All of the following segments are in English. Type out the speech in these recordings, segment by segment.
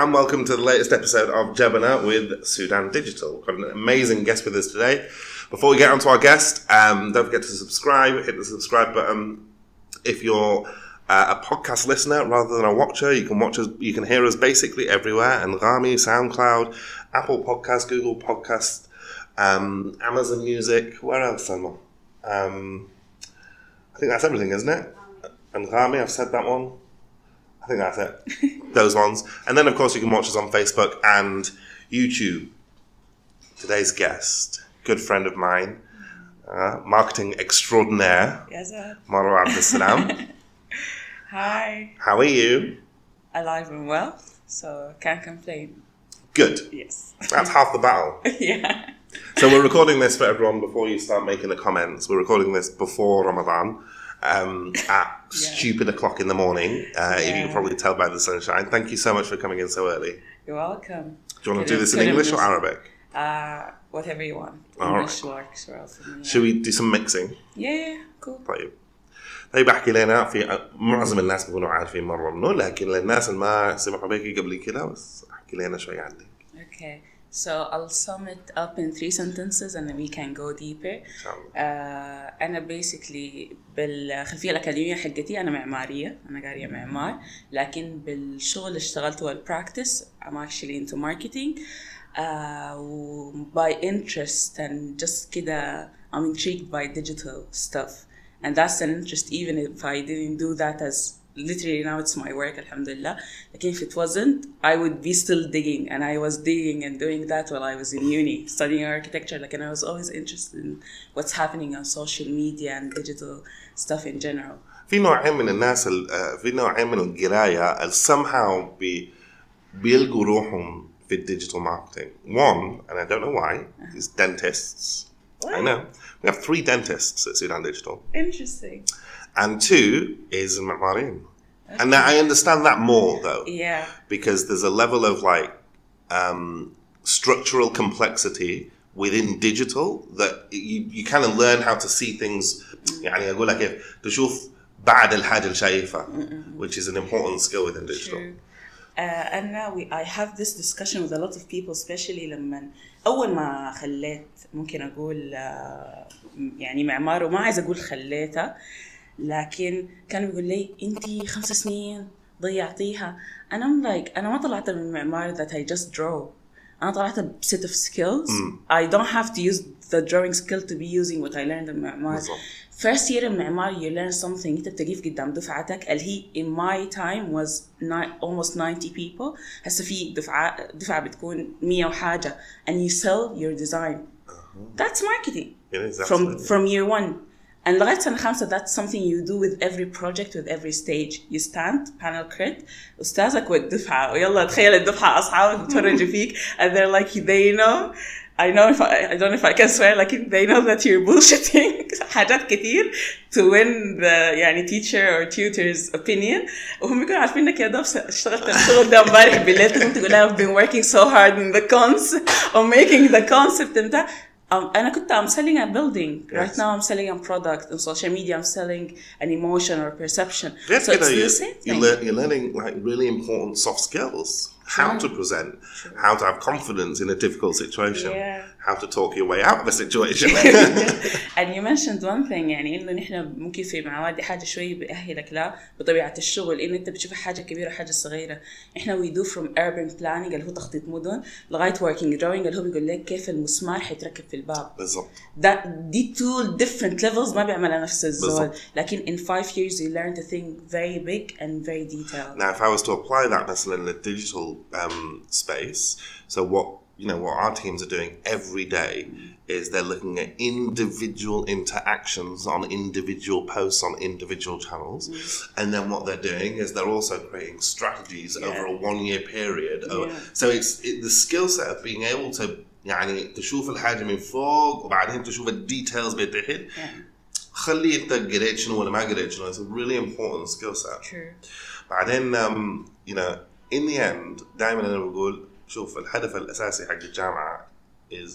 and welcome to the latest episode of Jebana with Sudan Digital. We've got an amazing guest with us today. Before we get on to our guest, um, don't forget to subscribe, hit the subscribe button. If you're uh, a podcast listener rather than a watcher, you can watch us, you can hear us basically everywhere, Anghami, SoundCloud, Apple Podcast, Google Podcast, um, Amazon Music, where else, Salma? Um, I think that's everything, isn't it? Anghami, I've said that one. I think that's it. Those ones. And then, of course, you can watch us on Facebook and YouTube. Today's guest, good friend of mine, uh, marketing extraordinaire, Yes, sir. Abdessalam. Hi. How are you? Alive and well, so can't complain. Good. Yes. That's half the battle. yeah. So we're recording this for everyone before you start making the comments. We're recording this before Ramadan um, at stupid o'clock in the morning. Uh, If you can Yeah. probably tell by the sunshine. Thank you so much for coming in so early. You're welcome. Do you want to do Couldn't- this in couldn't English or miss- Arabic? Uh, whatever you want. All English works well for me. Should we do some mixing? Yeah, yeah, cool. طيب طيب احكي لنا في معظم الناس بيكونوا عارفين مره منه لكن للناس اللي ما سمعوا بيك قبل كده بس احكي لنا شوي عنك Okay. So I'll sum it up in three sentences and then we can go deeper. ان شاء الله آه أنا basically بالخلفية الأكاديمية حقتي أنا معمارية أنا قارية معمار لكن بالشغل اللي اشتغلته والبراكتس I'm actually into marketing آه و by interest and just كده I'm intrigued by digital stuff and that's an interest even if I didn't do that as literally now it's my work alhamdulillah لكن if it wasn't I would be still digging and I was digging and doing that while I was in uni studying architecture like and I was always interested in what's happening on social media and digital stuff in general في نوعين من الناس ال- آه، في نوعين من القرايه اللي somehow بي بيلقوا روحهم في الديجيتال ماركتينج one and I don't know why is dentists I know we have three dentists at Sudan Digital interesting and two is المعماريين and I understand that more though yeah because there's a level of like um, structural complexity within digital that you, you kind of learn how to see things يعني اقول لك كيف تشوف بعد الحاجه اللي شايفها which is an important skill within digital True. Uh, and now we, I have this discussion with a lot of people especially لما أول ما خليت ممكن أقول uh, يعني معمار وما عايزة أقول خليتها لكن كان بيقول لي انت خمس سنين ضيعتيها. أنا ام لايك أنا ما طلعت من المعمار ذات اي جاست درو أنا طلعت بسيت اوف سكيلز اي دونت هاف تو يوز ذا drawing سكيل تو بي يوزينج وات اي ليرند المعمار فيرست يير المعمار يو ليرن سمثينج أنت بتقيف قدام دفعتك. اللي هي ان ماي تايم واز almost 90 بيبل هسه في دفعة دفعة بتكون 100 وحاجة. اند يو سيل يور ديزاين ذاتس ماركتينج from from year one. and لغاية سنة خمسة that's something you do with every project with every stage you stand panel crit أستاذك والدفعة ويلا تخيل الدفعة أصحابك بتفرجوا فيك and they're like they know I know if I, I don't know if I can swear like they know that you're bullshitting حاجات كتير to win the يعني teacher or tutor's opinion وهم يكونوا عارفين انك يا دوب اشتغلت الشغل ده امبارح بالليل تقوم تقول لها I've been working so hard in the cons on making the concept بتاع um, and I could, I'm selling a building yes. right now. I'm selling a product on social media. I'm selling an emotion or perception. That's so it's the same thing. You're, learning like really important soft skills how to present how to have confidence in a difficult situation Yeah. how to talk your way out of a situation and you mentioned one thing يعني انه نحن ممكن في معواد دي حاجه شوي بأهلك لا بطبيعه الشغل انه انت بتشوف حاجه كبيره وحاجه صغيره احنا we do from urban planning اللي هو تخطيط مدن لغايه working drawing اللي هو بيقول لك كيف المسمار حيتركب في الباب بالضبط that دي two different levels ما بيعملها نفس الزول بالضبط. لكن in five years you learn to think very big and very detailed Now, if I was to apply that مثلا in the digital um, space, so what you know what our teams are doing every day is they're looking at individual interactions on individual posts on individual channels, and then what they're doing is they're also creating strategies over a one-year period. Over- Yeah. So it's it, the skill set of being able to يعني تشوف الحاجة من فوق وبعدين تشوف الديتيلز بتحت yeah. خلي انت قريت شنو ولا ما قريت شنو. It's a really important skill set. true بعدين um, you know in the end دائما انا بقول شوف الهدف الاساسي حق الجامعه is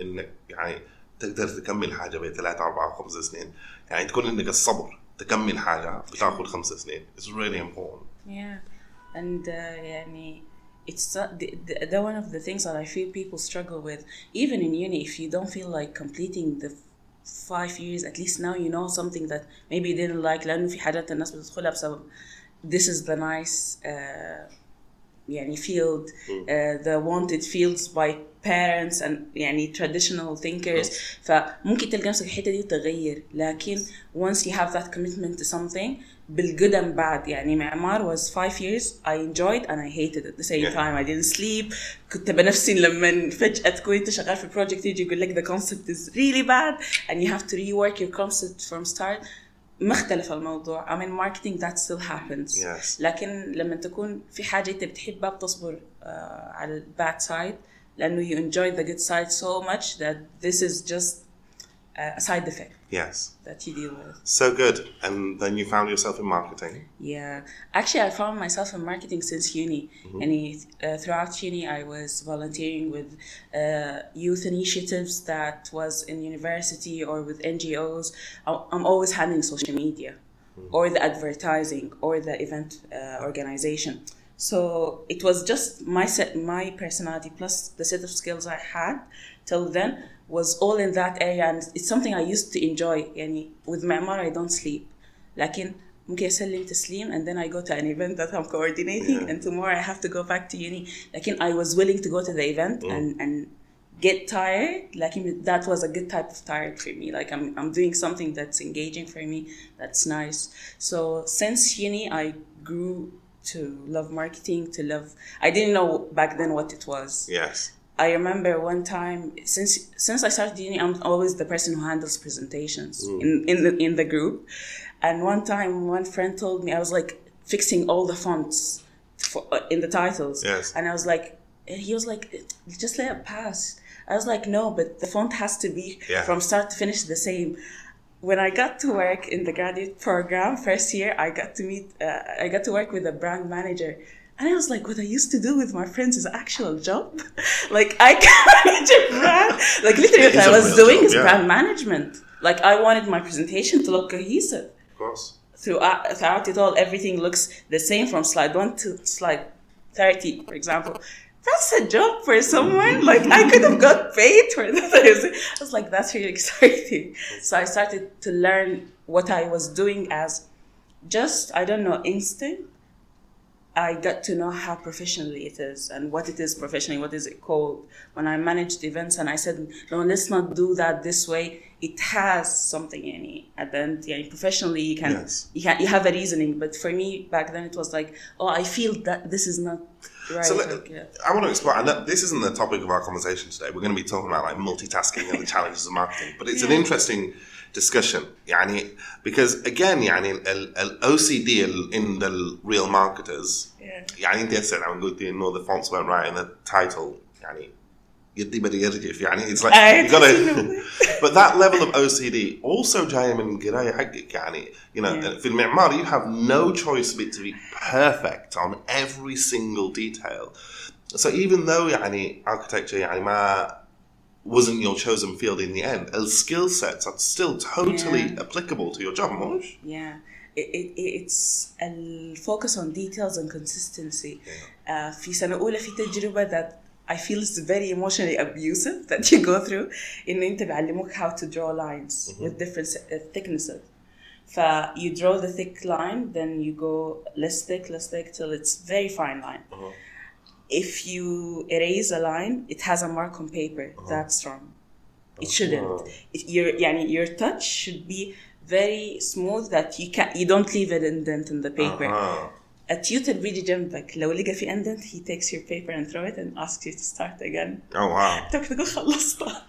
انك يعني تقدر تكمل حاجه بثلاث اربع خمس سنين يعني تكون عندك الصبر تكمل حاجه بتاخذ خمس سنين it's really important Yeah, and uh, يعني it's uh, the, the, the one of the things that I feel people struggle with even in uni if you don't feel like completing the five years at least now you know something that maybe you didn't like لأنه في حاجات الناس بتدخلها بسبب this is the nice uh, يعني field uh, the wanted fields by parents and يعني traditional thinkers فممكن تلقى نفسك الحته دي تغير لكن once you have that commitment to something بالجود and bad يعني معمار was five years I enjoyed and I hated at the same Yeah. time I didn't sleep كنت بنفسي لما فجأة تكون انت شغال في project يجي يقول لك the concept is really bad and you have to rework your concept from start مختلف الموضوع I mean marketing that still happens Yes. لكن لما تكون في حاجة انت بتحبها بتصبر آه على ال bad side لأنه you enjoy the good side so much that this is just uh, a side effect Yes. that you deal with. So good. And then you found yourself in marketing. Yeah, actually, I found myself in marketing since uni. And uh, throughout uni, I was volunteering with uh, youth initiatives that was in university or with NGOs. I- I'm always handling social media, or the advertising, or the event uh, organization. So it was just my set, my personality plus the set of skills I had till then was all in that area, and it's something I used to enjoy. يعني with Myanmar, I don't sleep. لكن ممكن اسلم تسليم and then I go to an event that I'm coordinating Yeah. and tomorrow I have to go back to uni لكن I was willing to go to the event and and get tired لكن that was a good type of tired for me like I'm, I'm doing something that's engaging for me that's nice so since uni I grew to love marketing to love I didn't know back then what it was Yes. I remember one time since since I started uni, I'm always the person who handles presentations in in the in the group. And one time, one friend told me I was like fixing all the fonts for, uh, in the titles. Yes. And I was like, and he was like, just let it pass. I was like, no, but the font has to be Yeah. from start to finish the same. When I got to work in the graduate program first year, I got to meet, uh, I got to work with a brand manager. And I was like, what I used to do with my friends is actual job. like I manage a brand. Like literally what I was doing job, is yeah. brand management. Like I wanted my presentation to look cohesive Of course. throughout, throughout it all, everything looks the same from slide one to slide 30, for example. That's a job for someone. Like, I could have got paid for that. I was like, that's really exciting. So I started to learn what I was doing as just, I don't know, instinct. I got to know how professionally it is and what it is professionally, what is it called. When I managed events and I said, no, let's not do that this way. It has something in it. At the end, yeah, professionally, you can, Yes. you can, you have a reasoning. But for me, back then, it was like, oh, I feel that this is not right. So let, yeah. I want to explore. I know this isn't the topic of our conversation today. We're going to be talking about like multitasking and the challenges of marketing, but it's an interesting discussion. يعني because again يعني ال, ال OCD ال- in the real marketers Yeah. يعني انت هسه عم قلتي انه the fonts weren't right in the title يعني يدي بدي يرجف يعني it's like I you gotta know. but that level of OCD also جاية من قراية حقك يعني you know Yeah. في المعمار you have no choice but to be perfect on every single detail so even though يعني architecture يعني ما wasn't your chosen field in the end the skill sets are still totally Yeah. applicable to your job مش Yeah, it, it, it's a focus on details and consistency. Uh, في سنة أولى في تجربة that I feel is very emotionally abusive that you go through إنه أنت بيعلموك how to draw lines with different s- uh, thicknesses. ف you draw the thick line, then you go less thick, less thick till it's very fine line. If you erase a line, it has a mark on paper that's strong. It shouldn't. It, your يعني your touch should be very smooth that you can you don't leave an indent in the paper. آه. A tutor بيجي جنبك لو لقى في indent he takes your paper and throw it and asks you to start again. oh wow انت بتقول خلصتها.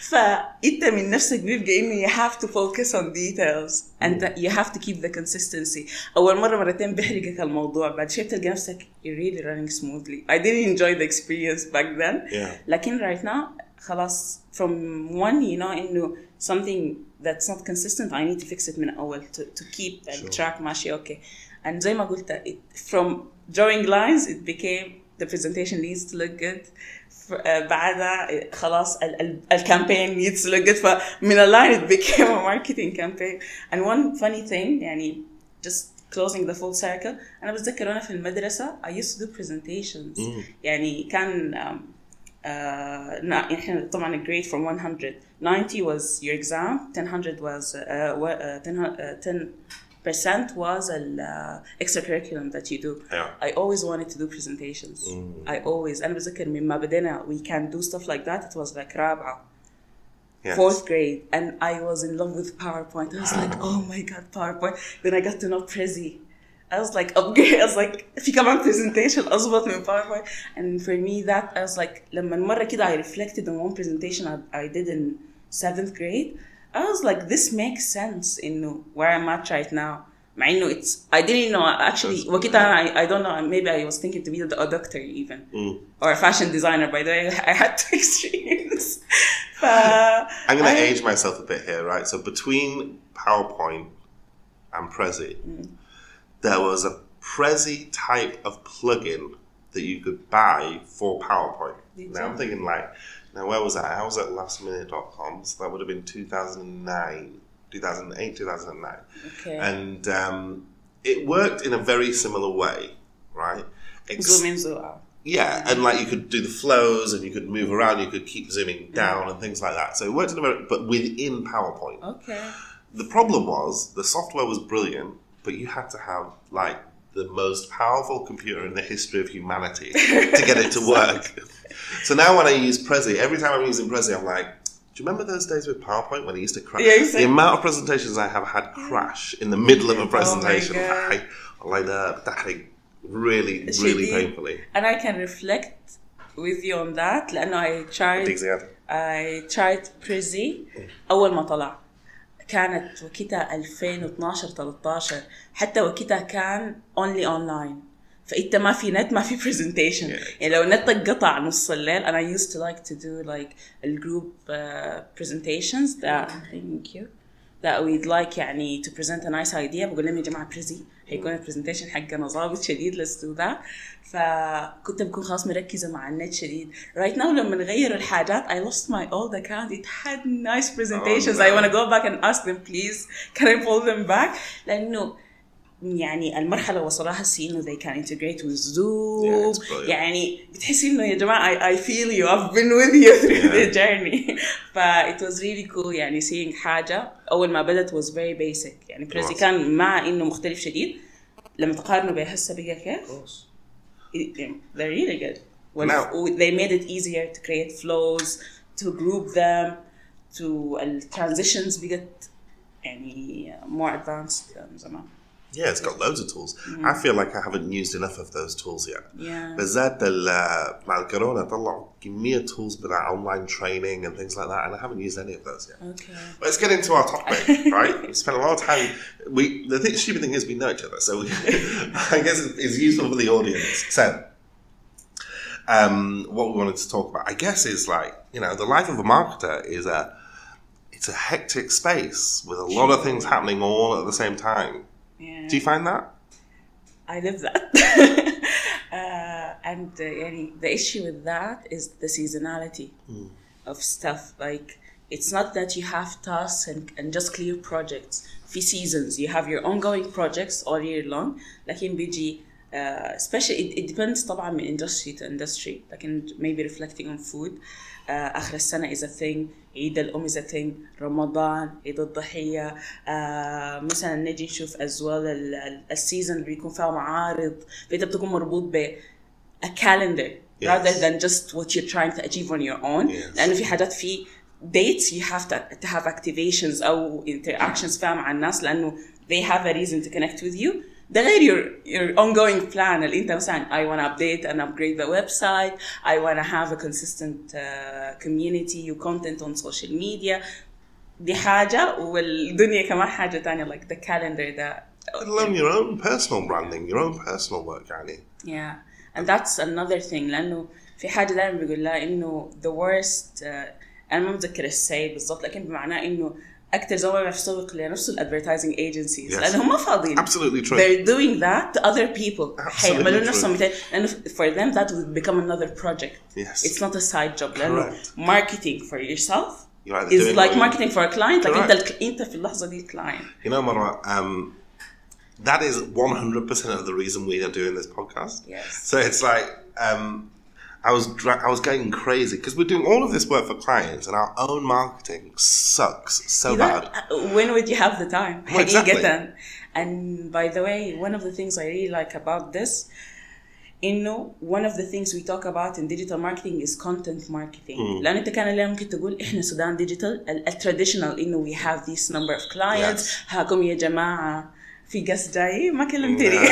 فانت من نفسك بيبقى انه you have to focus on details and that you have to keep the consistency. اول مره مرتين بيحرقك الموضوع بعد شوي بتلقى نفسك you're really running smoothly. I didn't enjoy the experience back then. Yeah. لكن right now خلاص from one you know انه something that's not consistent I need to fix it من اول to, to keep the Sure. track ماشي okay and زي ما قلت it, from drawing lines it became the presentation needs to look good ف- آه، بعدها خلاص ال- ال- الكامبين needs to look good فمن a line it became a marketing campaign and one funny thing يعني just closing the full circle انا بتذكر وانا في المدرسه I used to do presentations يعني كان um, uh, نا- احنا طبعا grade from 100 90 was your exam 100 was uh, wa- uh, 10 uh, 10 percent was ال uh, extra curriculum that you do Yeah. I always wanted to do presentations I always أنا بتذكر من ما بدينا we can do stuff like that it was like رابعة Yes. fourth grade and I was in love with PowerPoint. I was like, oh my god, PowerPoint. Then I got to know Prezi. I was like, upgrade. I was like, في كمان presentation أظبط من PowerPoint. And for me that, I was like, لما مرة كده I reflected on one presentation I, I did in seventh grade. I was like, this makes sense in where I'm at right now. I know it's, I didn't know actually. Wakita, I, I don't know. Maybe I was thinking to be a doctor even mm. or a fashion designer. By the way, I had two extremes. I'm uh, going to age myself a bit here, right? So between PowerPoint and Prezi, mm. there was a Prezi type of plugin that you could buy for PowerPoint. Did now you? I'm thinking like now where was that? I was at lastminute.com, so that would have been 2009, 2008, 2009. Okay. And um, it worked in a very similar way, right? Ex- zoom in, zoom out. yeah, and like you could do the flows and you could move around, you could keep zooming down and things like that. So it worked in a very, but within PowerPoint. Okay. The problem was the software was brilliant, but you had to have like the most powerful computer in the history of humanity to get it to work. so now when I use Prezi, every time I'm using Prezi, I'm like, do you remember those days with PowerPoint when it used to crash? Yeah, you said- the amount of presentations I have had crash in the middle of a presentation. God. I, like that, that really, really شديد. painfully. And I can reflect with you on that لأنه I tried Exactly. I tried Prezi أول ما طلع كانت وكتها 2012 13 حتى وكتها كان اونلي اونلاين فإنت ما في نت ما في برزنتيشن يعني لو النت قطع نص الليل أنا يوست تو لايك تو دو لايك الجروب برزنتيشنز ثانك يو ذات ويد لايك يعني تو بريزنت ا نايس ايديا بقول لهم يا جماعة بريزي هيكون البرزنتيشن حقنا ظابط شديد that فكنت بكون خلاص مركزه مع النت شديد right now لما نغير الحاجات I lost my old account it had nice presentations no. I want to go back and ask them please can I pull them back لأنه يعني المرحلة وصلها السي انه they can integrate with Zoom Yeah. يعني بتحسي انه يا جماعة I, I feel you I've been with you through Yeah. the journey ف it was really cool يعني seeing حاجة أول ما بدت was very basic يعني بريزي Awesome. كان مع انه مختلف شديد لما تقارنه بهسه بقى كيف it- they're really good Now- they made it easier to create flows to group them to ال transitions بقت يعني more advanced than زمان Yeah, it's got loads of tools. I feel like I haven't used enough of those tools yet. Yeah. بالذات ال- مع الكورونا طلعوا كمية tools بتاع online training and things like that, and I haven't used any of those yet. Okay. Let's get into our topic, right? We spent a lot of time. We the thing, stupid thing is we know each other, so we, I guess it's, it's useful for the audience. So, um, what we wanted to talk about, I guess, is like you know the life of a marketer is a it's a hectic space with a lot of things happening all at the same time. Yeah. Do you find that? I live that. uh, and uh, يعني the issue with that is the seasonality of stuff. Like it's not that you have tasks and, and just clear projects. في seasons you have your ongoing projects all year long. لكن بيجي uh, especially it, it depends طبعا من industry to industry. لكن maybe reflecting on food. Uh, السنة is a thing. عيد is a thing. رمضان عيد الضحية uh, مثلا نجي نشوف as well ال- ال- السيزون اللي بيكون فيها معارض فأنت بتكون مربوط ب a calendar Yes. rather than just what you're trying to achieve on your own Yes. لأنه في حاجات في dates you have to, to have activations أو interactions فيها مع الناس لأنه they have a reason to connect with you ده غير your, your ongoing plan اللي انت مثلا I want to update and upgrade the website I want to have a consistent uh, community و content on social media دي حاجة والدنيا كمان حاجة تانية like the calendar ده Let alone your own personal branding, your own personal work, يعني. Yeah, and that's another thing لأنه في حاجة دائما بيقول لها إنه the worst uh, أنا ما متذكر السي بالضبط لكن بمعناه إنه أكثر زمان ما يسوق لنفسه الادفرتايزنج agencies Yes. لأنهم ما فاضيين Absolutely true. they're doing that to other people حيعملوا Absolutely نفسهم true. مثال لأنه for them that would become another project Yes. it's not a side job لأنه Correct. marketing for yourself You're either is doing like what you- marketing for a client لكن Correct. أنت أنت في اللحظة دي client You know, مرة um, that is 100% of the reason we are doing this podcast. Yes. So it's like, um, I was dra- I was going crazy because we're doing all of this work for clients and our own marketing sucks so bad. uh, when would you have the time Well, exactly. حقيقة and by the way one of the things I really like about this انه one of the things we talk about in digital marketing is content marketing لان انت كان اليوم ممكن تقول احنا سودان ديجيتال التراديشنال انه we have this number of clients Yes. هاكم يا جماعه في قص جاي ما كلمتني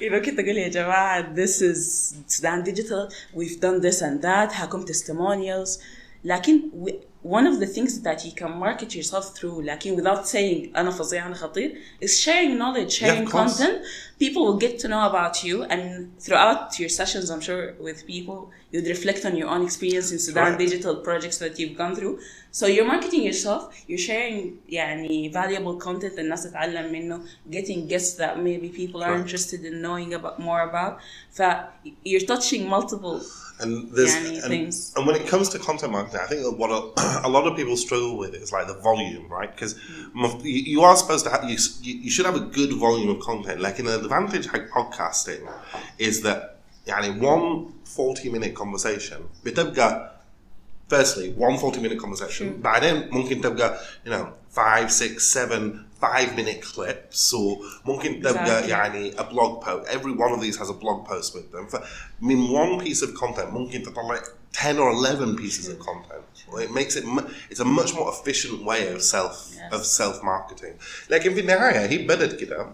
you know كنت تقول يا جماعة this is Sudan Digital we've done this and that هاكم testimonials لكن we, one of the things that you can market yourself through لكن without saying أنا فظيع أنا خطير is sharing knowledge sharing of course. content people will get to know about you and throughout your sessions I'm sure with people you'd reflect on your own experience in Sudan Correct. digital projects that you've gone through so you're marketing yourself you're sharing يعني valuable content الناس تتعلم منه getting guests that maybe people are Correct. interested in knowing about more about ف you're touching multiple And there's Yani and, things. and when it comes to content marketing, I think that what a, a lot of people struggle with is like the volume, right? Because you, you are supposed to have you, s- you you should have a good volume of content. Like an advantage of podcasting is that يعني one 40 minute conversation بتبقى firstly one 40 minute conversation بعدين ممكن تبقى you know five six seven five minute clips or ممكن تبقى Exactly. يعني a blog post every one of these has a blog post with them ف من one piece of content ممكن تطلع 10 or 11 pieces of content Well, it makes it mu- it's a much more efficient way of self Yes. of self marketing لكن في النهاية هي بدت كده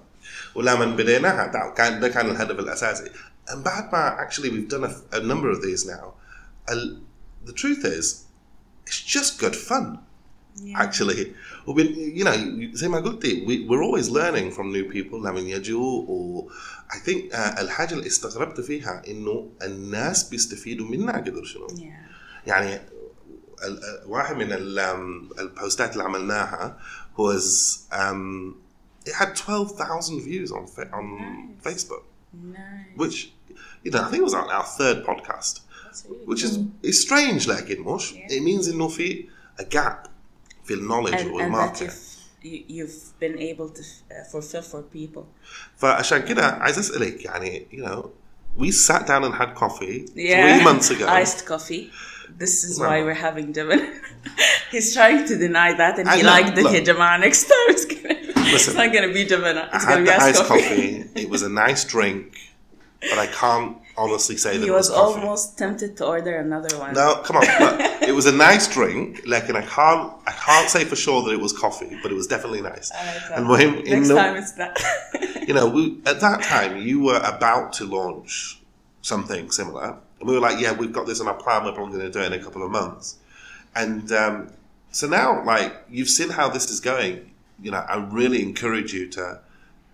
ولما بديناها ده كان ده كان الهدف الأساسي and بعد ما actually we've done a, a number of these now ال- the truth is it's just good fun actually وبن, you know زي ما قلتي we, we're always learning from new people لما يجوا و I think uh, الحاجة اللي استغربت فيها إنه الناس بيستفيدوا منها قدر شنو yeah يعني ال- ال- واحد من ال- um, البوستات اللي عملناها was um, it had 12,000 views on fa- on Nice. Facebook nice which you know I think it was on our third podcast That's really which is cool. is strange لكن مش Yeah. it means انه في a gap في النولج and, and that والماركت you've, you, you've been able to uh, fulfill for people فعشان كده عايز اسالك يعني you know we sat down and had coffee yeah three months ago iced coffee this is No. why we're having Jabal he's trying to deny that and I he know, liked it look. يا جماعة next time it's gonna it's Listen. not gonna be Jabana I it's had gonna be the iced iced coffee, coffee it was a nice drink but I can't honestly say that he was, was almost tempted to order another one. No, come on. it was a nice drink, like, and I can't, I can't say for sure that it was coffee, but it was definitely nice. Right, and when next time it's that. you know, we, at that time you were about to launch something similar, and we were like, yeah, we've got this in our plan. We're probably going to do it in a couple of months, and um, so now, like, you've seen how this is going. You know, I really encourage you to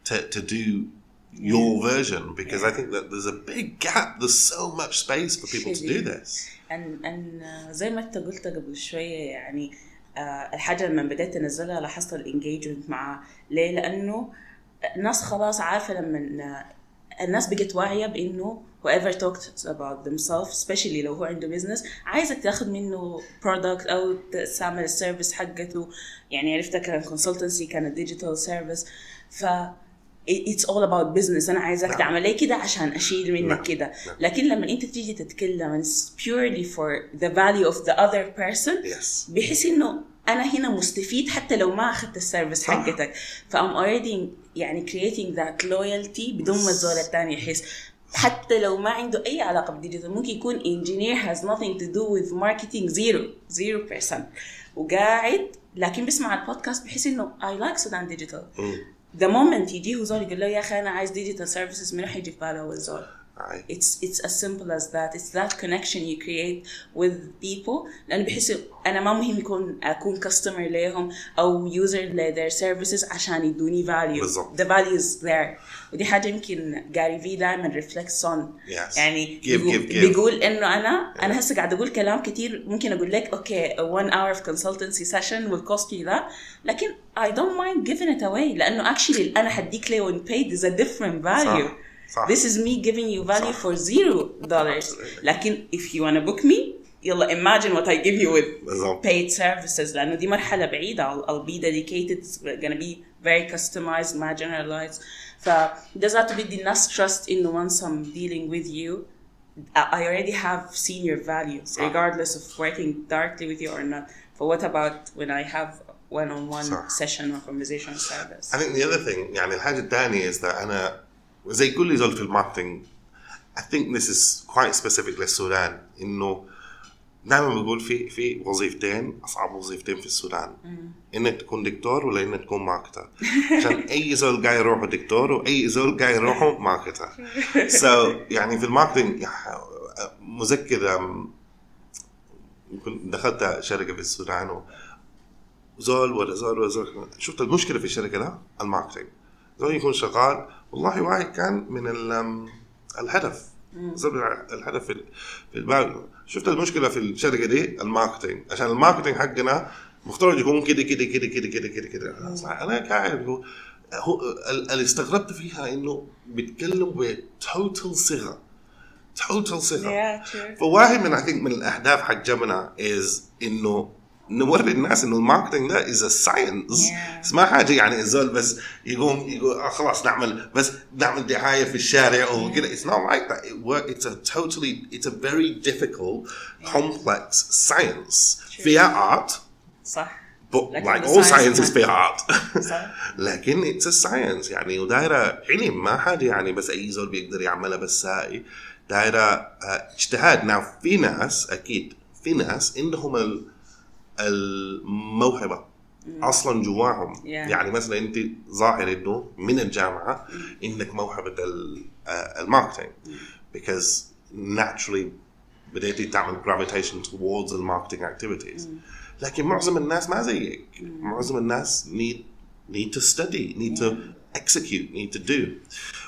to, to do your version because I think that there's a big gap. There's so much space for people to do this. ان ان زي ما انت قلت قبل شوية يعني آه، الحاجة لما بديت أنزلها لاحظت الانجيجمنت معها ليه؟ لأنه الناس خلاص عارفة لما الناس بقت واعية بإنه whoever talks about themselves especially لو هو عنده business عايزك تاخذ منه product أو تستعمل السيرفيس حقته يعني عرفتها كان consultancy كانت digital service ف it's all about business أنا عايزك نعم. تعمل لي كده عشان أشيل منك نعم. كده نعم. لكن لما أنت تيجي تتكلم it's purely for the value of the other person Yes. بحيث إنه أنا هنا مستفيد حتى لو ما أخذت السيرفيس. حقتك فام already يعني creating that loyalty بدون ما الزول الثاني يحس حتى لو ما عنده أي علاقة بالديجيتال ممكن يكون engineer has nothing to do with marketing zero zero percent وقاعد لكن بيسمع البودكاست بحس إنه I like Sudan digital ذا مومنت يجيه وزار يقول له يا أخي أنا عايز ديجيتال سيرفيسز من راح يجي في باله هو الزار Aye. it's it's as simple as that it's that connection you create with people لأنه بحس أنا ما مهم يكون أكون customer ليهم أو user ل their services عشان يدوني value بالضبط. the value is there ودي حاجة يمكن جاري في دائما reflects on Yes. يعني Give, بيقول, give, give. بيقول إنه أنا أنا هسه قاعد أقول كلام كتير ممكن أقول لك okay a one hour of consultancy session will cost you that لكن I don't mind giving it away لأنه actually اللي أنا حديك ليه when paid is a different value صح. This is me giving you value صح. for zero dollars. Absolutely. لكن if you wanna book me, يلا imagine what I give you with بالضبط paid services لانه دي مرحله بعيده I'll, I'll be dedicated it's gonna be very customized ما generalized ف does have to be the enough trust in once I'm dealing with you I I already have seen your values regardless of working directly with you or not but what about when I have one-on-one صح. session or conversation service I think the other thing يعني الحاجة الثانية is that أنا زي كل زول في الماركتينج I think this is quite specific للسودان إنه دائما بقول في في وظيفتين أصعب وظيفتين في السودان. إنك تكون دكتور ولا إنك تكون ماركتر. عشان أي زول قاعد يروحوا دكتور وأي زول قاعد يروحوا ماركتر. So يعني في الماركتينج مذكر دخلت شركة في السودان و زول ولا زول ولا زول. شفت المشكلة في الشركة ده؟ الماركتينج. زول يكون شغال والله واحد كان من ال- الهدف. الهدف في البال شفت المشكلة في الشركة دي؟ الماركتينج. عشان الماركتينج حقنا مفترض يكون كده كده كده كده كده كده كده. أنا قاعد هو هو ال- اللي استغربت فيها إنه بيتكلم بتوتال صيغة. توتال صيغة. True. فواحد من من الأهداف حق جمنا is إنه نوري الناس إنه الماركتنج ده از ساينس yeah. ما حاجة يعني الزول بس يقوم يقول آه، خلاص نعمل بس نعمل دعاية في الشارع وكذا اتس نوت لايك ذات اتس ا توتالي اتس ا فيري ديفيكولت كومبلكس ساينس فيها ارت صح. But like all science is fair art. لكن it's a science. يعني ودايرة علم ما حد يعني بس أي زول بيقدر يعملها بس هاي. دايرة آه، اجتهاد. Now في ناس أكيد في ناس عندهم الموهبة. أصلا جواهم يعني مثلا أنت ظاهر إنه من الجامعة إنك موهبة آه، الماركتينج. بيكوز ناتشرالي بديتي تعمل جرافيتيشن توردز الماركتينج اكتيفيتيز لكن معظم الناس ما زيك. معظم الناس نيد need to study need to execute need to do.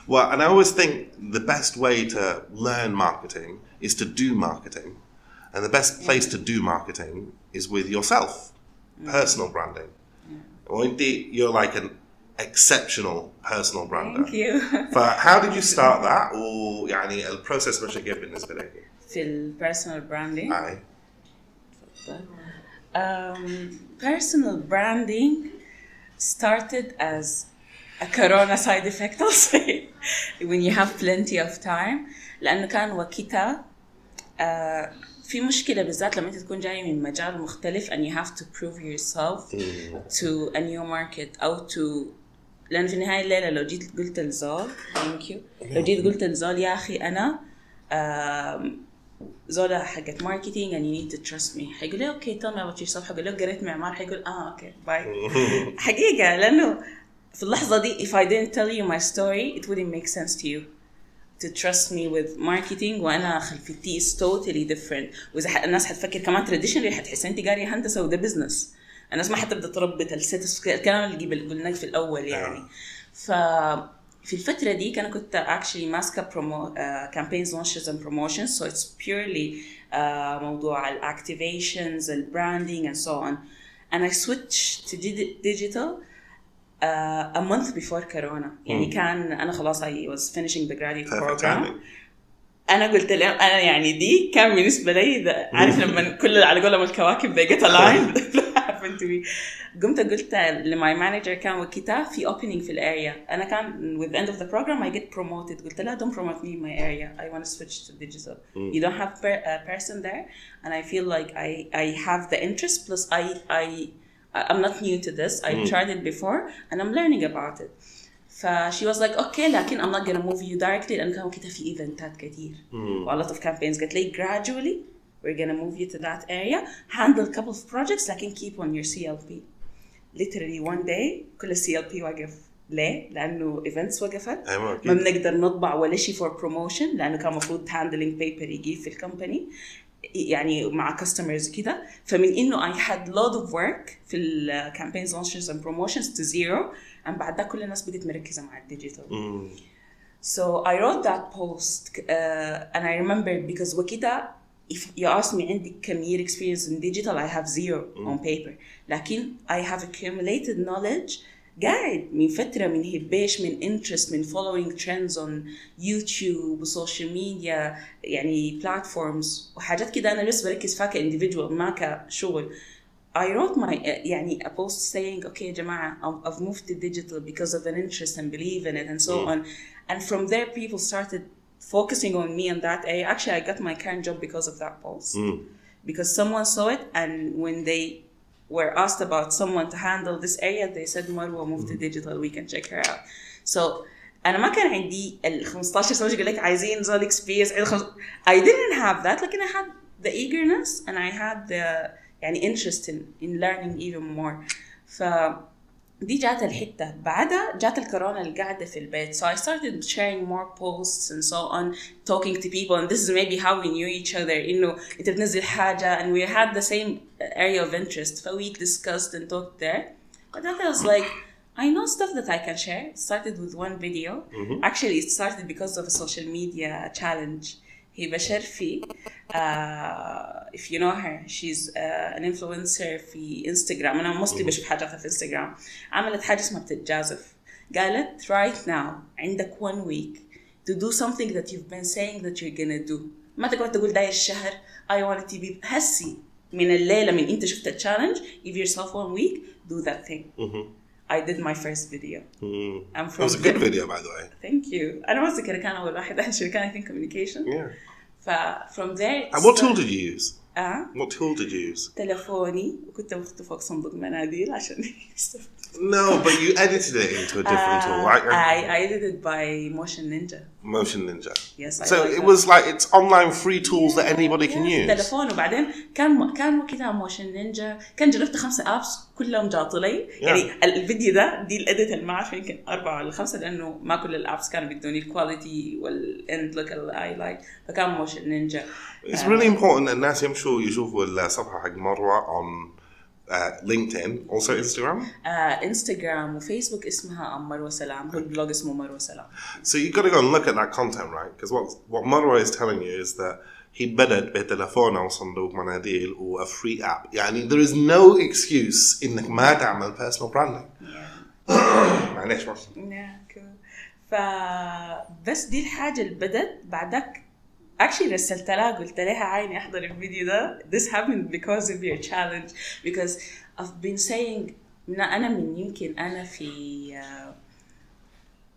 Well and i always think the best way to learn marketing is to do marketing. and the best place to do marketing is with yourself personal branding وانت you're like an exceptional personal brander thank you ف how did you start that ويعني البروسيس مشى كيف بالنسبه لك؟ في ال personal branding اي Um, personal branding started as a corona side effect I'll say when you have plenty of time لأنه كان وقتها آه، في مشكلة بالذات لما أنت تكون جاي من مجال مختلف and you have to prove yourself to a new market أو to لأن في النهاية الليلة لو جيت قلت لزول thank you. لو جيت قلت لزول يا أخي أنا آم، زولا حقت ماركتينج and you need to trust me. حيقول لي أوكي tell me about yourself. حقول له قريت معمار. حيقول آه أوكي باي حقيقة لأنه في اللحظة دي if I didn't tell you my story it wouldn't make sense to you. to trust me with marketing وانا خلفيتي is totally different واذا ح- الناس حتفكر كمان traditionally حتحس انت قاريه هندسه وده بزنس الناس ما حتبدا تربط الستس الكلام اللي قبل- قلناه في الاول يعني ف في الفترة دي أنا كنت actually ماسكة promo, uh, campaigns launches and promotions so it's purely uh, موضوع ال activations ال branding and so on and I switched to di- digital uh, a month before corona يعني كان أنا خلاص I was finishing the graduate Perfect program timing. انا قلت له انا يعني دي كان بالنسبه لي ده عارف لما كل على قولهم الكواكب they get aligned that happened to me قمت قلت لماي مانجر كان وقتها في opening في الاريا انا كان with the end of the program I get promoted قلت لها don't promote me in my area I want to switch to digital you don't have per, a person there and I feel like I I have the interest plus I I I'm not new to this I tried it before and I'm learning about it ف she was like okay لكن I'm not gonna move you directly لأن كان وقتها في ايفنتات كتير و a lot of campaigns قالت لي gradually we're gonna move you to that area handle a couple of projects لكن keep on your CLP literally one day كل السي ال بي وقف ليه؟ لأنه events وقفت أيوة أكيد. ما بنقدر نطبع ولا شيء for promotion لأنه كان المفروض handling paper يجي في الكومباني يعني مع customers كده فمن انه I had lot of work في ال campaigns launches and promotions to zero and بعد ده كل الناس بقت مركزة مع الديجيتال مم. So I wrote that post uh, and I remember because وكده if you ask me عندي كم year experience in digital I have zero on paper لكن I have accumulated knowledge قاعد من فترة من هباش من انترست من following trends on يوتيوب وسوشيال ميديا يعني platforms وحاجات كده أنا بس بركز فيها كانديفيدوال ما كشغل I wrote my يعني a post saying okay يا جماعة I've- I've moved to digital because of an interest and believe in it and so on and from there people started focusing on me in that area actually I got my current job because of that post because someone saw it and when they were asked about someone to handle this area they said Marwa moved to digital we can check her out so انا ما كان عندي ال 15 سنه يقول لك عايزين زول اكسبيرينس I didn't have that لكن I had the eagerness and I had the يعني interest in, in learning even more ف دي جات الحتة بعدها جات الكورونا القعدة في البيت so I started sharing more posts and so on talking to people and this is maybe how we knew each other إنه أنت بتنزل حاجة and we had the same area of interest ف we discussed and talked there but then I was like I know stuff that I can share it started with one video actually it started because of a social media challenge هبة شرفي uh, if you know her she's uh, an influencer في انستغرام أنا mostly بشوف حاجاتها في انستغرام عملت حاجة اسمها بتتجازف قالت right now عندك one week to do something that you've been saying that you're gonna do ما تقعد تقول داير الشهر I want to be هسي من الليلة من انت شفت التشالنج give yourself one week do that thing I did my first video I'm It from was a good video, by the way. Thank you أنا ما أتذكر كان أول واحد أحد كان I think communication Yeah. ف from there And what tool did you use? آه What tool did you use? تلفوني وكنت بخطه فوق صندوق مناديل عشان No, but you edited it into a different tool, Uh, right? I, I did it by Motion Ninja Motion Ninja. Yes, I So like it that. was like it's online free tools that anybody can Yeah, use. تلفون وبعدين كان كان وقتها موشن نينجا كان جربت خمسة ابس كلهم جاطلي يعني الفيديو ده دي الاديت اللي ما أعرف يمكن أربعة ولا خمسة لأنه ما كل الابس كانوا بيدوني الكواليتي والاند لوك اللي اي لايك فكان موشن نينجا It's really important that الناس يمشوا يشوفوا الصفحة حق مروة on uh, LinkedIn, also Instagram. آه انستغرام وفيسبوك اسمها ام مروه سلام هو البلوج اسمه مروه سلام So you've got to go and look at that content, right? Because what what Marwa is telling you is that he بدأ بتلفونه وصندوق مناديل و a free app. يعني there is no excuse إنك ما تعمل personal branding. معليش بس. Yeah, cool. فبس دي الحاجة اللي بدت بعدك actually رسلت لها قلت لها عيني أحضر الفيديو ده. This happened because of your challenge. Because I've been saying من أنا من يمكن أنا في آه،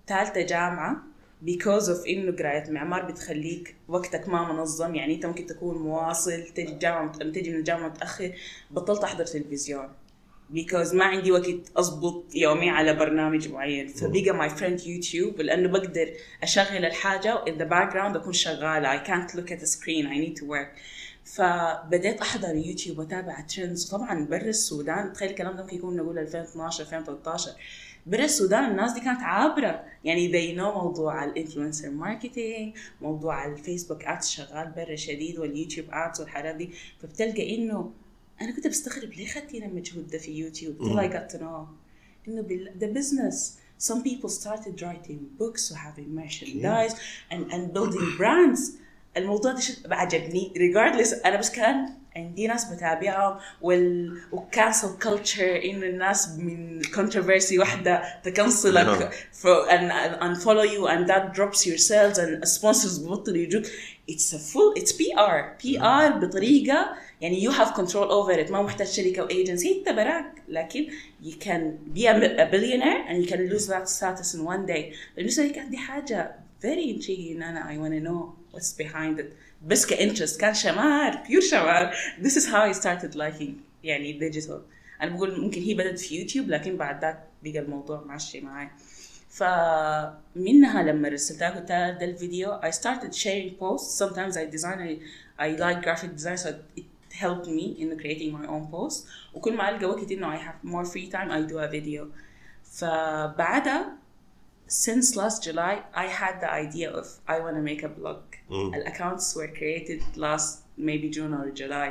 ثالثة جامعة because of إنه قراية معمار بتخليك وقتك ما منظم. يعني أنت ممكن تكون مواصل تجي الجامعة تجي من الجامعة متأخر بطلت أحضر تلفزيون. Because ما عندي وقت أضبط يومي على برنامج معين. فبقى ماي فريند يوتيوب لأنه بقدر أشغل الحاجة in the background اكون شغالة. Can't look at the screen I need to work. فبديت أحضر يوتيوب وأتابع ترندز طبعا برا السودان تخيل الكلام ده ممكن يكون نقول 2012 2013 برا السودان الناس دي كانت عابرة. يعني they know موضوع الإنفلونسر ماركتينج موضوع الفيسبوك ادز شغال برا شديد واليوتيوب ادز والحاجات دي. فبتلقى إنه أنا كنت بستغرب ليه خدتينا المجهود ده في يوتيوب؟ till I got to know. إنه بال... the business. Some people started writing books and having merchandise and, and building brands. الموضوع ده عجبني. Regardless أنا بس كان عندي ناس بتابعهم وال وكانسل كلتشر ان الناس من كونتروفرسي واحدة تكنسلك ان ان فولو يو اند ذات دروبس يور سيلز اند سبونسرز بطل يجوك. اتس ا فول اتس بي ار بي ار بطريقة يعني يو هاف كنترول اوفر ات ما محتاج شركة وايجنسي انت براك لكن يو كان بي ا بليونير اند يو كان لوز ذات ستاتس ان وان داي بالنسبة لي كانت دي حاجة فيري انتريغين أنا اي ونا نو واتس بيهايند ات بس كإنترست. كان شمار بيور شمار. ذيس از هاو اي ستارتد لايكينج يعني ديجيتال أنا بقول ممكن هي بدأت في يوتيوب لكن بعد ذاك بقى الموضوع ماشي معي. منها لما رسلتها قلت لها ده الفيديو اي ستارتد شيرينج بوست sometimes I design I, I like graphic design helped me in creating my own posts وكل ما ألقى وقت إنه I have more free time I do a video فبعدها since last July I had the idea of I want to make a blog accounts were created last maybe June or July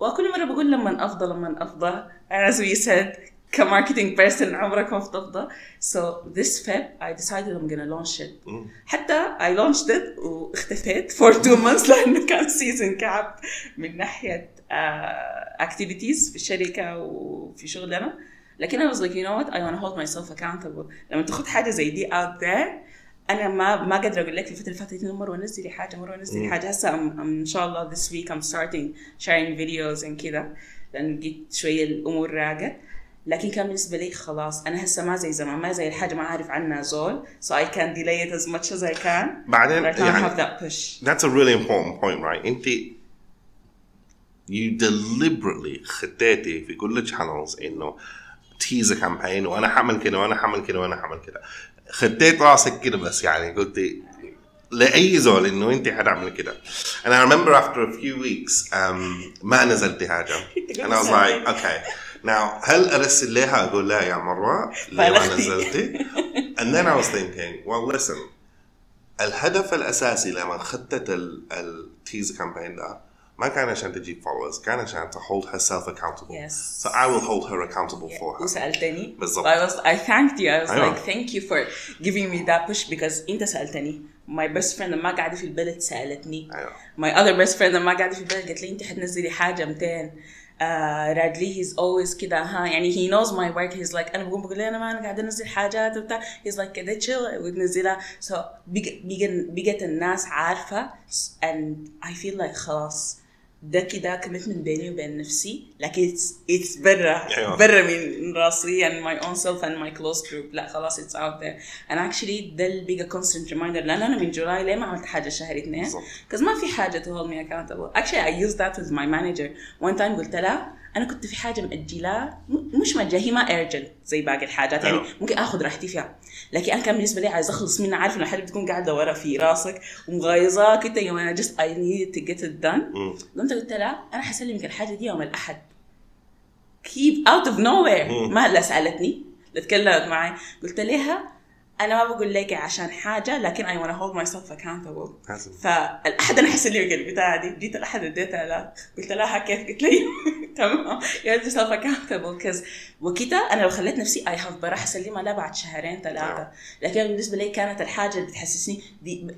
وكل مرة بقول لما أفضى لما أفضى as we said كماركتينج بيرسون عمرك ما بتفضى. So this Feb I decided I'm gonna launch it. حتى I launched it واختفيت for two months لأنه كان سيزون كعب من ناحية uh, activities في الشركة وفي شغلنا لكن I was like you know what I want to hold myself accountable. لما تاخد حاجة زي دي out there أنا ما ما قادرة أقول لك في الفترة اللي فاتت مرة نزلي حاجة مرة نزلي حاجة. هسه إن شاء الله this week I'm starting sharing videos and كده. لأن لقيت شوية الأمور راقت. لكن كان بالنسبة لي خلاص أنا هسه ما زي زمان ما زي الحاجة ما أعرف عنها زول so I can delay it as much as I can. بعدين I يعني- have that push. That's a really important point, right? أنت you deliberately خديتي في كل الشانلز إنه تيزر كامبين وأنا حعمل كده وأنا حعمل كده وأنا حعمل كده. خديت راسك كده بس يعني قلتي لأي زول إنه أنت حتعمل كده. And I remember after a few weeks um, ما نزلتي حاجة. And I was like okay. Now هل ارسل لها أقول لها يا مروه ليه ما. نزلتي and then I was thinking well listen الهدف الاساسي لما خدت التيزر كامبين ده ما كان عشان تجيب followers كان عشان to hold herself accountable Yes. so I will hold her accountable for her وسالتني بالضبط. I was I thanked you I was أيوة. like thank you for giving me that push because انت سالتني my best friend لما قاعدة في البلد سالتني أيوة. my other best friend لما قاعدة في البلد قالت لي انت حتنزلي حاجة 200 Uh, رادلي he's always كده ها يعني he knows my work he's like انا بقوم بقول له انا ما انا قاعده انزل حاجات وبتاع he's like كده chill وتنزلها so بقت بقت الناس عارفه and I feel like خلاص ده كده كوميتمنت بيني وبين نفسي. لكن اتس اتس برا أيوة. برا من راسي اند ماي اون سيلف اند ماي كلوز جروب لا خلاص اتس اوت ذير and اكشلي ده اللي بيجا constant reminder. لأن أنا من جولاي ليه ما عملت حاجة شهر اثنين؟ because ما في حاجة تو hold مي accountable. اكشلي اي يوز ذات ويز ماي مانجر وان تايم قلت لها أنا كنت في حاجة مأجلة مش مأجلة هي ما ارجنت زي باقي الحاجات يعني أيوة. ممكن آخذ راحتي فيها. لكن أنا كان بالنسبة لي عايز أخلص منها عارف إنه الحاجة بتكون قاعدة ورا في راسك ومغيظاك أنت يوم أنا just I need to get it done. قمت قلت لها أنا حسلمك الحاجة دي يوم الأحد. Keep out of nowhere. ما لا سألتني لا تكلمت معي. قلت لها أنا ما بقول لك عشان حاجة لكن want to hold myself accountable لازم. فالأحد أنا حسلمك البتاعه دي جيت الأحد اديتها لها قلت لها كيف قلت لي تمام you hold yourself accountable because وكده أنا لو خليت نفسي I have بروح اسلمها لها بعد شهرين ثلاثة لكن بالنسبة لي كانت الحاجة اللي بتحسسني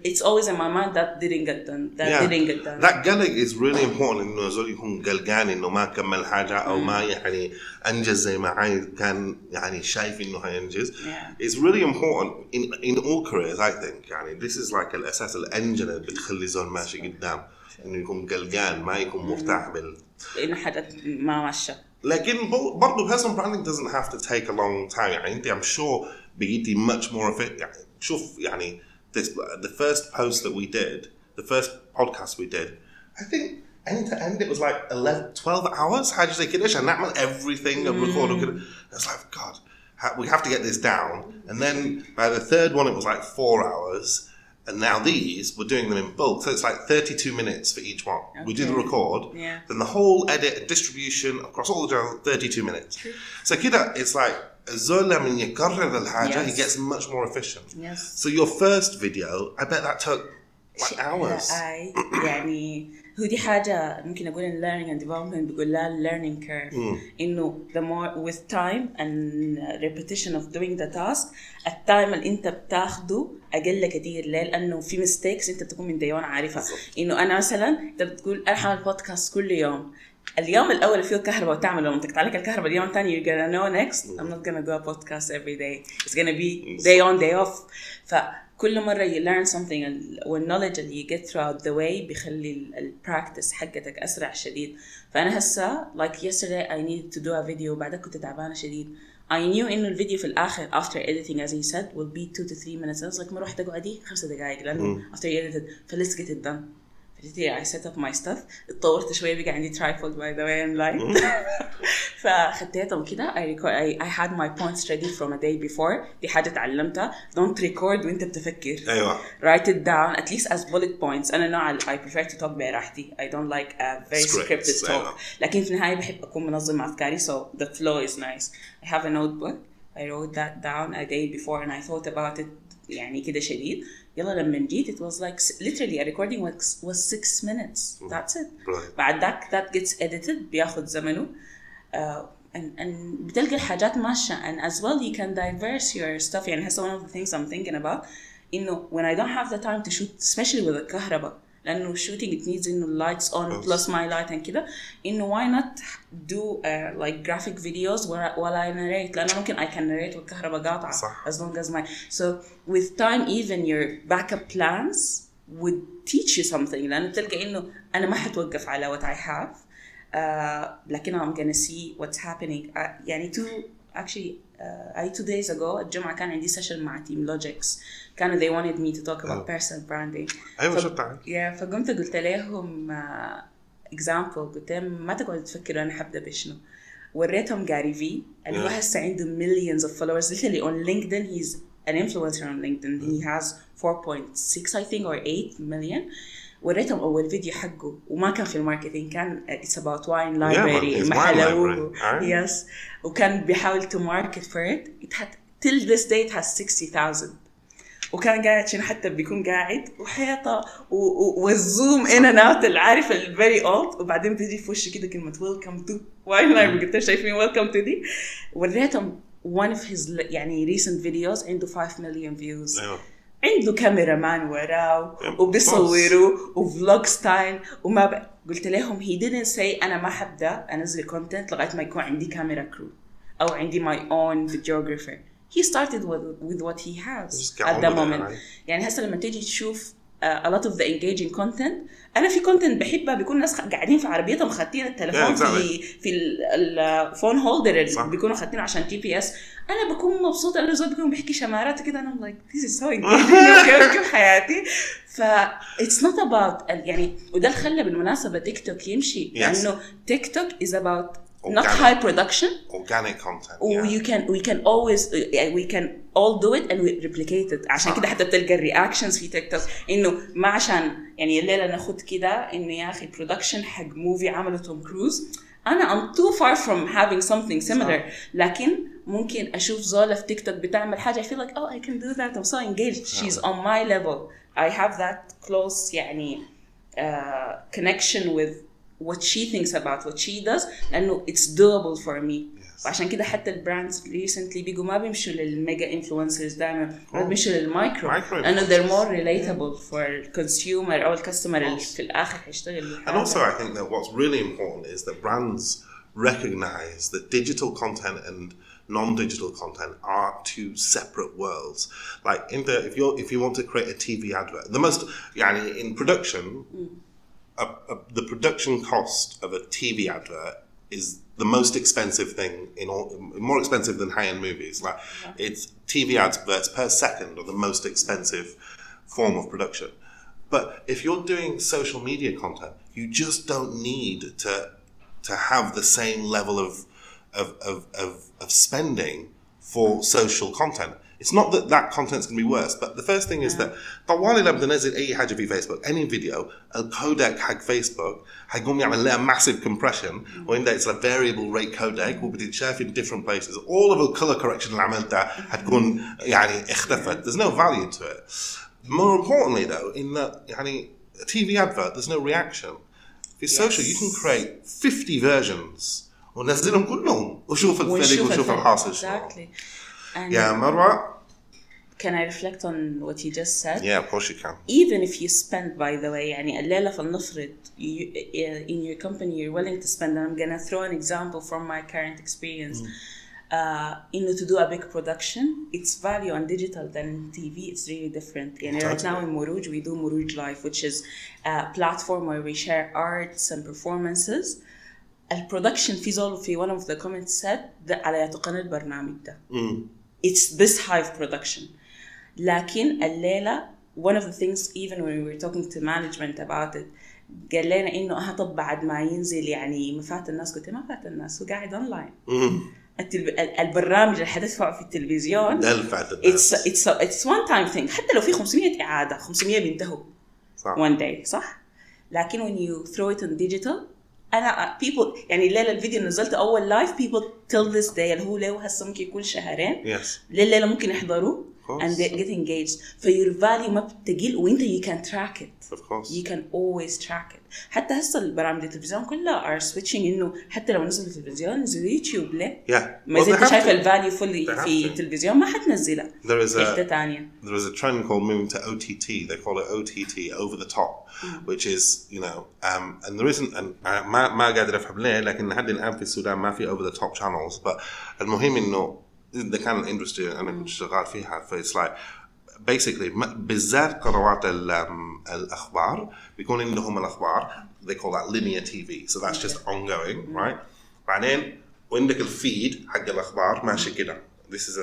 it's always in my mind that didn't get done that Yeah. didn't get done That قلق is really important إنه زول يكون قلقان إنه ما كمل حاجة أو ما يعني أنجز زي ما عايز كان يعني شايف إنه هينجز. Yeah. It's really important in in all careers I think يعني this is like الاساس الانجن اللي بتخلي زول ماشي قدام انه يكون قلقان ما يكون مرتاح بال لانه حاجه ما ماشيه لكن بو- برضه personal branding doesn't have to take a long time يعني انت I'm sure بقيتي much more of it يعني شوف يعني this the first post that we did the first podcast we did I think end to end it was like 11 12 hours حاجه زي كده عشان نعمل everything and record وكده I was like God ha- we have to get this down and then by the third one it was like four hours and now these we're doing them in bulk so it's like 32 minutes for each one we do the Okay. record Yeah. then the whole edit and distribution across all the channels 32 minutes so كده it's like الزول لما يكرر الحاجة he Yes. gets much more efficient Yes. so your first video I bet that took like hours اي يعني هو دي حاجة ممكن أقول إن learning and development بيقول لها learning curve. إنه the more with time and repetition of doing the task التايم اللي أنت بتاخده أقل كتير. ليه؟ لأنه في mistakes أنت بتكون من one عارفها. إنه أنا مثلا أنت بتقول أنا حاعمل بودكاست كل يوم. اليوم الأول فيه الكهرباء وتعمل لو انتقت عليك الكهرباء اليوم الثاني you're gonna know next. I'm not gonna do a podcast every day. It's gonna be day on day off. فكل مرة you learn something ال- والknowledge اللي you get throughout the way بيخلي ال- practice حقتك أسرع شديد فأنا هسه like yesterday I needed to do a video وبعدها كنت تعبانة شديد I knew إنه الفيديو في الآخر after editing as he said will be 2 to 3 minutes I was like ما روح تقعدي خمسة دقائق لأنه after you edited ف let's get it done فبتدي I set up my stuff اتطورت شوية بقى عندي tripod by the way I'm live فخديتهم كده I, record, I, I had my points ready from a day before دي حاجة تعلمتها don't record وانت بتفكر أيوة write it down at least as bullet points أنا نوع I prefer to talk براحتي I don't like a very Scripts, scripted talk أيوة. لكن في النهاية بحب أكون منظم أفكاري so the flow is nice I have a notebook I wrote that down a day before and I thought about it يعني كده شديد يلا لما جيت it was like s- literally a recording was, was six minutes that's it Brilliant. بعد ذاك that gets edited بياخد زمنه uh, and, and بتلقى الحاجات ماشية and as well you can diverse your stuff يعني هسه one of the things I'm thinking about إنه when I don't have the time to shoot especially with الكهرباء لانه shooting it needs انه lights on Yes. plus my light and كده انه why not do uh, like graphic videos where while I narrate لانه ممكن I can narrate والكهرباء قاطعه صح. as long as my so with time even your backup plans would teach you something لانه بتلقى انه انا ما حتوقف على what I have uh, لكن I'm gonna see what's happening uh, يعني two actually uh, I two days ago الجمعة كان عندي session مع تيم لوجيكس كانوا they wanted me to talk about Oh. personal branding ايوه ف- شو تعال yeah, فقمت قلت لهم uh, example قلت لهم ما تقعدوا تفكروا انا حبدا بشنو وريتهم جاري في اللي هو Yeah. هسه عنده millions of followers literally on LinkedIn he's an influencer on LinkedIn he has 4.6 I think or 8 million وريتهم أول فيديو حقه وما كان في الماركتينج كان it's wine محلوه library. Alright. yes. وكان بيحاول for it. It had till this day it has 60,000 وكان قاعد عشان حتى بيكون قاعد وحيطة والزوم ان اند اوت اللي عارف الفيري اولد وبعدين بتجي في وشه كده كلمة ويلكم تو واين لايف قلت شايفين ويلكم تو دي؟ وريتهم one of his يعني recent videos عنده 5 million views. أيوه. عنده كاميرا مان وراه of وبيصوروا وفلوج ستايل وما ب... قلت لهم he didn't say أنا ما حبدا أنزل كونتنت لغاية ما يكون عندي كاميرا كرو أو عندي my own videographer. He started with, with what he has at the moment? يعني هسه لما تيجي تشوف a lot of the engaging content أنا في كونتنت بحبها بيكون ناس قاعدين في عربيتهم خاتين التليفون Yeah, exactly. في في الفون هولدر. اللي بيكونوا خاتينه عشان جي بي اس أنا بكون مبسوطة لأنه زول بيكون بيحكي شمارات كده أنا like this is so engaging كيف كيف حياتي ف it's not about يعني وده اللي خلى بالمناسبة تيك توك يمشي Yes. لأنه تيك توك is about not Organic. high production organic content و yeah. you can we can always يعني we can all do it and we replicate it عشان كده حتى بتلقى الرياكشنز في تيك توك انه ما عشان يعني الليله ناخد كده انه يا اخي برودكشن حق موفي عمله توم كروز انا I'm too far from having something similar لكن ممكن اشوف زولا في تيك توك بتعمل حاجه I feel like oh I can do that I'm so engaged she's on my level I have that close يعني uh, connection with what she thinks about what she does لانه it's doable for me Yes. وعشان كده حتى البراندز ريسنتلي بيجوا ما بيمشوا للميجا انفلونسرز دائما Oh. بيمشوا للمايكرو Micro لانه they're more influencers. relatable for الكونسيومر او الكاستمر اللي course. في الاخر حيشتغل And also, I think that what's really important is that brands recognize that digital content and non-digital content are two separate worlds. Like in the if you are if you want to create a TV advert, the most yani, in production, a, a, the production cost of a TV advert is the most expensive thing in all, more expensive than high-end movies. Like it's TV adverts per second are the most expensive form of production. But if you're doing social media content, you just don't need to to have the same level of of, of, of, of spending for social content. It's not that that content's going to be worse, but the first thing is that طوالي لما بنزل أي حاجة في فيسبوك any video الكودك حق فيسبوك حيقوم يعمل لها massive compression وإن it's a variable rate codec وبتتشاف in different places all of the color correction اللي عملتها حتكون يعني اختفت there's no value to it more importantly though in that يعني a TV advert there's no reaction في social you can create 50 versions ونزلهم كلهم وشوف الفرق ونشوف وشوف الفرق. الحاصل شنو. exactly and يا مروة can I reflect on what you just said yeah of course you can even if you spend by the way يعني الليلة فلنفرض you, in your company you're willing to spend and I'm gonna throw an example from my current experience uh, إنه to do a big production its value on digital than TV it's really different يعني right now in Muruj we do Muruj Live which is a platform where we share arts and performances البرودكشن في زول في one of the comments said ده على يتقن البرنامج ده It's this high of production. لكن الليلة one of the things even when we were talking to management about it قال لنا إنه آه طب بعد ما ينزل يعني ما فات الناس قلت ما فات الناس هو قاعد اونلاين التلب... ال- البرنامج اللي حتدفعه في التلفزيون دلفت it's الناس. it's it's one time thing. حتى لو في 500 إعادة 500 بينتهوا. صح. One day صح؟ لكن when you throw it on digital أنا people يعني الليلة الفيديو نزلت أول لايف people till this day اللي هو له هسه ممكن يكون شهرين yes لليله ممكن يحضروه. and they get engaged فيور value ما بتقل وانت you can track it Of course. you can always track it حتى هسه البرامج التلفزيون كلها are switching انه حتى لو نزلوا التلفزيون نزلوا يوتيوب ليه؟ Yeah. ما Well, اذا they انت have شايف to. الفاليو They فل have في to. التلفزيون ما حتنزلها There is في حتة a ثانية there is a trend called moving to OTT. They call it OTT, over the top, which is you know, um, and there isn't. And uh, ما ما قادر افهم ليه لكن لحد الان في السودان ما في over the top channels. But المهم انه the kind of industry أنا كنت شغال فيها ف it's like basically ما- بالذات قنوات ال- الأخبار بيكون عندهم الأخبار they call that linear TV so that's just ongoing right? بعدين وعندك الفيد حق الأخبار ماشي كده. This is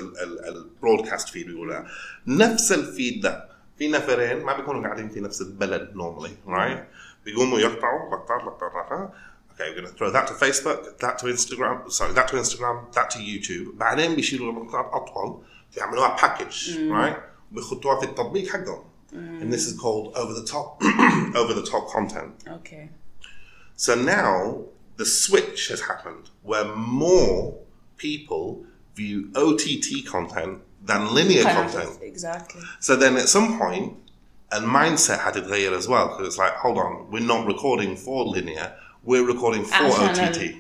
البرودكاست فيد بيقولها. نفس الفيد ده. في نفرين ما بيكونوا قاعدين في نفس البلد normally right بيقوموا يقطعوا لقطات لقطات Okay, we're going to throw that to Facebook, that to Instagram, sorry, that to Instagram, that to YouTube. بعدين بيشيلوا المقطعات أطول بيعملوها package, right? بيحطوها في التطبيق حقهم. And this is called over the top, over the top content. اوكي So now the switch has happened where more people view OTT content than linear content. exactly So then at some point, a mindset had to تغير as well because it's like, hold on, we're not recording for linear, we're recording for عشان OTT, ال-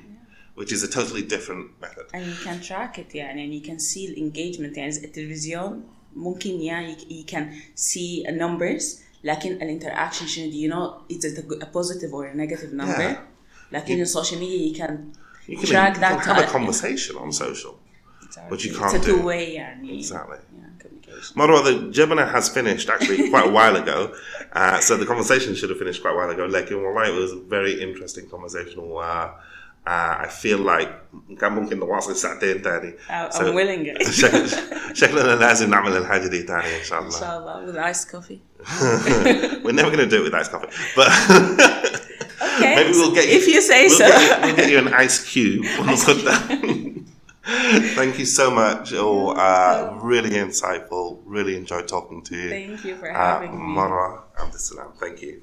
which is a totally different method. and you can track it يعني and you can see الانجيجمنت يعني التلفزيون ممكن يعني you can see numbers لكن الانتراكشن شنو do you know it's a, a positive or a negative number Yeah. لكن السوشيال media you can You can, track you that can have a time. conversation on social. But you it's can't a do- two way يعني Exactly. yeah, communication Marwa, the Gemini has finished actually quite a while ago. Uh, so the conversation should have finished quite a while ago. Like, well, it was a very interesting conversation. Uh, uh, I feel like كان ممكن نواصل ساعتين تاني. I'm I'm willing it شكل شكلنا لازم نعمل الحاجة دي تاني إن شاء إن الله. شاء الله with iced coffee We're never going to do it with iced coffee, but okay maybe we'll get you. if you say we'll so Get you, we'll get you an ice cube. We'll put that. Thank you so much. Oh, uh, really insightful. Really enjoyed talking to you. thank you for Uh, having me Marwa Abdeslam. Thank you.